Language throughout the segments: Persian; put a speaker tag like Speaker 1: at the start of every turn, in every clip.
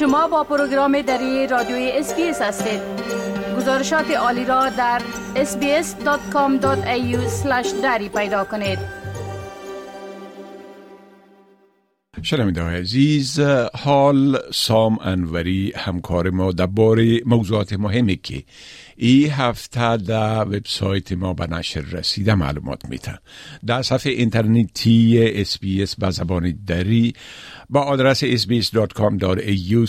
Speaker 1: شما با پروگرام دری رادیوی SBS هستید. گزارشات عالی را در sbs.com.au دری پیدا کنید.
Speaker 2: شنونده عزیز حال سام انوری همکار ما درباره موضوعات مهمی که ای هفته در وبسایت ما به نشر رسیده معلومات میتن. در صفحه اینترنتی اس به زبان دری با آدرس sbs.com.au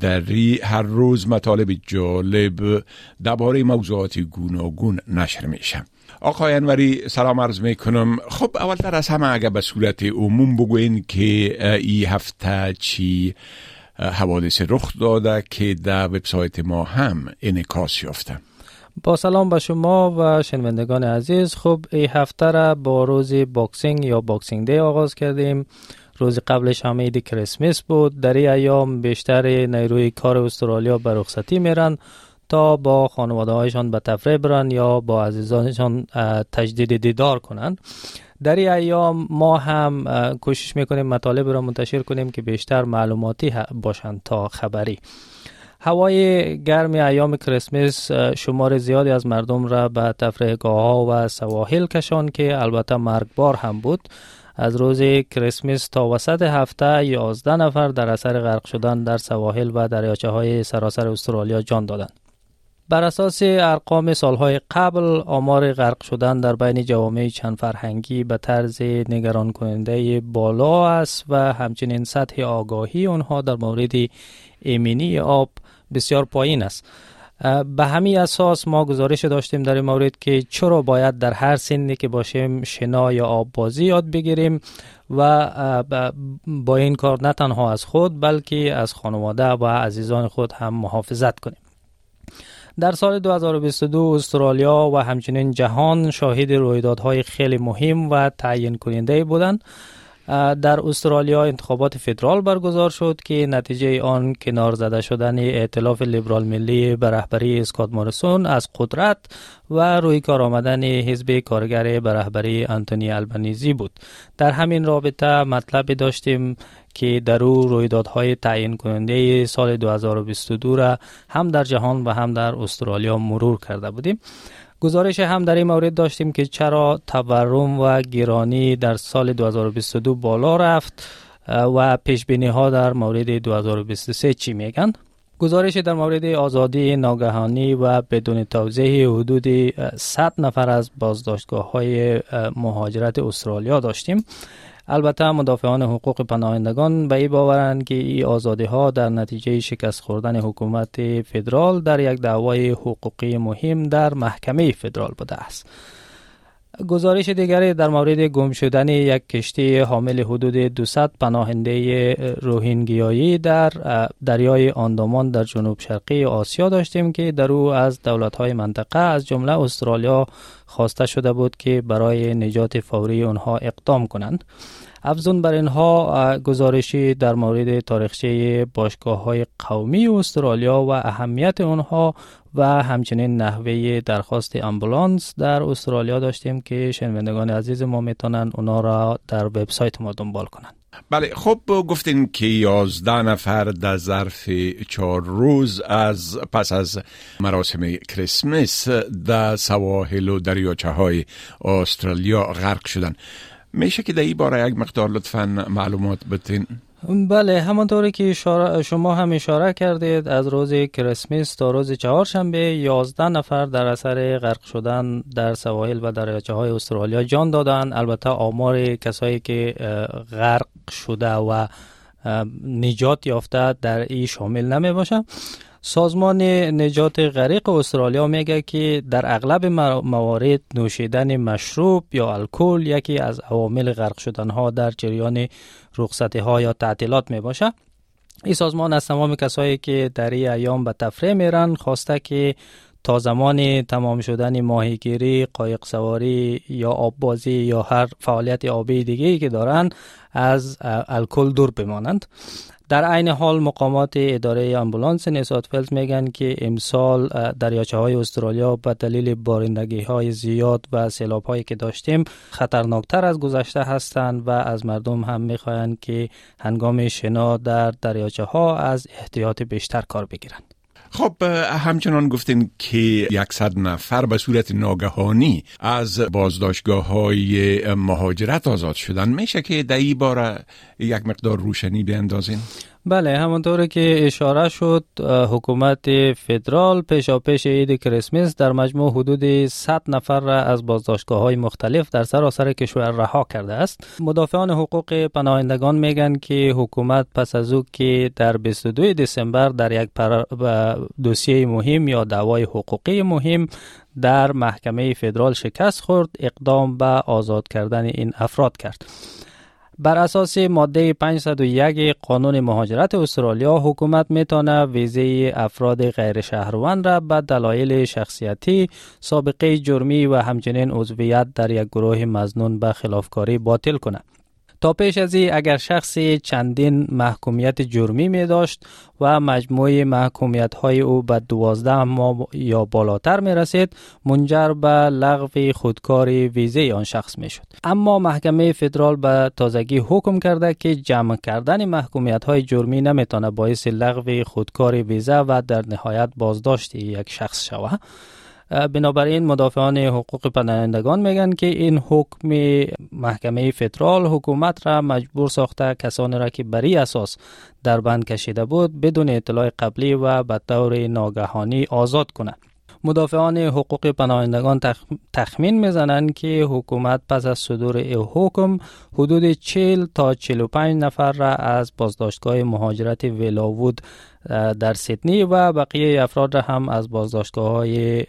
Speaker 2: دری هر روز مطالب جالب درباره موضوعات گوناگون نشر میشن آقای انوری سلام عرض می کنم خب اولتر از همه اگر به صورت عموم بگوین که ای هفته چی؟ حوادث رخ داده که در وبسایت ما هم انعکاس یافته.
Speaker 3: با سلام به شما و شنوندگان عزیز خب این هفته را با روز Boxing یا Boxing Day آغاز کردیم. روز قبلش هم عید کریسمس بود. در این ایام بیشتر نیروی کار استرالیا به رخصتی میرن تا با خانواده هایشان به تفریح برن یا با عزیزانشان تجدید دیدار کنند در این ایام ما هم کوشش می‌کنیم مطالب را منتشر کنیم که بیشتر معلوماتی باشند تا خبری هوای گرم ایام کریسمس شمار زیادی از مردم را به تفریحگاه ها و سواحل کشان که البته مرگبار هم بود از روز کریسمس تا وسط هفته 11 نفر در اثر غرق شدن در سواحل و دریاچه های سراسر استرالیا جان دادند. بر اساس ارقام سالهای قبل آمار غرق شدن در بین جوامع چند فرهنگی به طرز نگران کننده بالا است و همچنین سطح آگاهی آنها در مورد ایمنی آب بسیار پایین است. به همین اساس ما گزارش داشتیم در مورد که چرا باید در هر سنی که باشیم شنا یا آب بازی یاد بگیریم و با این کار نه تنها از خود بلکه از خانواده و عزیزان خود هم محافظت کنیم. در سال 2022 استرالیا و همچنین جهان شاهد رویدادهای خیلی مهم و تعیین کننده بودند. در استرالیا انتخابات فدرال برگزار شد که نتیجه آن کنار زده شدن ائتلاف لیبرال ملی به رهبری اسکات مورسون از قدرت و روی کار آمدن حزب کارگر به رهبری انتونی البنیزی بود. در همین رابطه مطلب داشتیم که در او رویدادهای تعیین کننده سال 2022 را هم در جهان و هم در استرالیا مرور کرده بودیم. گزارش هم در این مورد داشتیم که چرا تورم و گرانی در سال 2022 بالا رفت و پیش بینی ها در مورد 2023 چی میگن؟ گزارش در مورد آزادی ناگهانی و بدون توضیح حدود 100 نفر از بازداشتگاه های مهاجرت استرالیا داشتیم. البته مدافعان حقوق پناهندگان به این باورند که این آزادی ها در نتیجه شکست خوردن حکومت فدرال در یک دعوای حقوقی مهم در محکمه فدرال بوده است. گزارش دیگری در مورد گم شدن یک کشتی حامل حدود 200 پناهنده روهینگیایی در دریای آندامان در جنوب شرقی آسیا داشتیم که در او از دولت های منطقه از جمله استرالیا خواسته شده بود که برای نجات فوری آنها اقدام کنند. افزون بر اینها گزارشی در مورد تاریخچه باشگاه های قومی استرالیا و اهمیت آنها و همچنین نحوه درخواست امبولانس در استرالیا داشتیم که شنوندگان عزیز ما می‌تونن اونا را در وبسایت ما دنبال کنند
Speaker 2: بله خب گفتین که یازده نفر در ظرف چهار روز از پس از مراسم کریسمس در سواحل و دریاچه های استرالیا غرق شدن. میشه که در این باره یک مقدار لطفا معلومات بتین
Speaker 3: بله همانطوری که شما هم اشاره کردید از روز کریسمس تا روز چهارشنبه 11 نفر در اثر غرق شدن در سواحل و دریاچه های استرالیا جان دادن. البته آمار کسایی که غرق شده و نجات یافته در این شامل نمی باشه سازمان نجات غریق استرالیا میگه که در اغلب موارد نوشیدن مشروب یا الکل یکی از عوامل غرق شدن ها در جریان رخصتی ها یا تعطیلات می باشه این سازمان از تمام کسایی که در این ایام به تفریح میرن خواسته که تا زمان تمام شدن ماهیگیری قایق سواری یا آب بازی یا هر فعالیت آبی دیگه که دارن از الکل دور بمانند در عین حال مقامات اداره امبولانس نیسات میگن که امسال دریاچه های استرالیا به دلیل بارندگی های زیاد و سیلاب هایی که داشتیم خطرناکتر از گذشته هستند و از مردم هم می‌خواهند که هنگام شنا در دریاچه ها از احتیاط بیشتر کار بگیرند.
Speaker 2: خب همچنان گفتین که یکصد نفر به صورت ناگهانی از بازداشتگاه های مهاجرت آزاد شدن میشه که در این باره یک مقدار روشنی بیندازین؟
Speaker 3: بله همونطور که اشاره شد حکومت فدرال پیشا پیش عید کریسمس در مجموع حدود 100 نفر را از بازداشتگاه های مختلف در سراسر کشور رها کرده است مدافعان حقوق پناهندگان میگن که حکومت پس از او که در 22 دسامبر در یک. دوسیه مهم یا دعوای حقوقی مهم در محکمه فدرال شکست خورد اقدام به آزاد کردن این افراد کرد بر اساس ماده 501 قانون مهاجرت استرالیا حکومت می‌تونه ویزه افراد غیر شهروند را به دلایل شخصیتی، سابقه جرمی و همچنین عضویت در یک گروه مزنون به خلافکاری باطل کنه. تا پیش از اگر شخصی چندین محکومیت جرمی می داشت و مجموع محکومیت های او به دوازده ماه یا بالاتر می رسید منجر به لغو خودکاری ویزه آن شخص می شد اما محکمه فدرال به تازگی حکم کرده که جمع کردن محکومیت های جرمی نمی‌تونه باعث لغو خودکاری ویزه و در نهایت بازداشت یک شخص شود. بنابراین مدافعان حقوق پناهندگان میگن که این حکم محکمه فدرال حکومت را مجبور ساخته کسانی را که بری اساس در بند کشیده بود بدون اطلاع قبلی و به طور ناگهانی آزاد کنند. مدافعان حقوق پناهندگان تخمین می‌زنند که حکومت پس از صدور این حکم حدود 40 تا 45 نفر را از بازداشتگاه مهاجرت ویلاوود در سیدنی و بقیه افراد را هم از بازداشتگاه های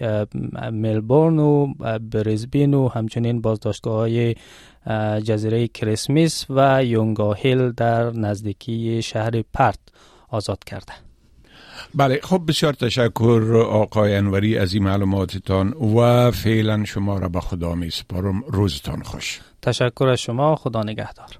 Speaker 3: ملبورن و بریزبین و همچنین بازداشتگاه های جزیره کریسمیس و یونگاهیل در نزدیکی شهر پرت آزاد کرده.
Speaker 2: بله خب بسیار تشکر آقای انوری از این معلوماتتان و فعلا شما را به خدا می سپارم. روزتان خوش.
Speaker 3: تشکر از شما. خدا نگهدار.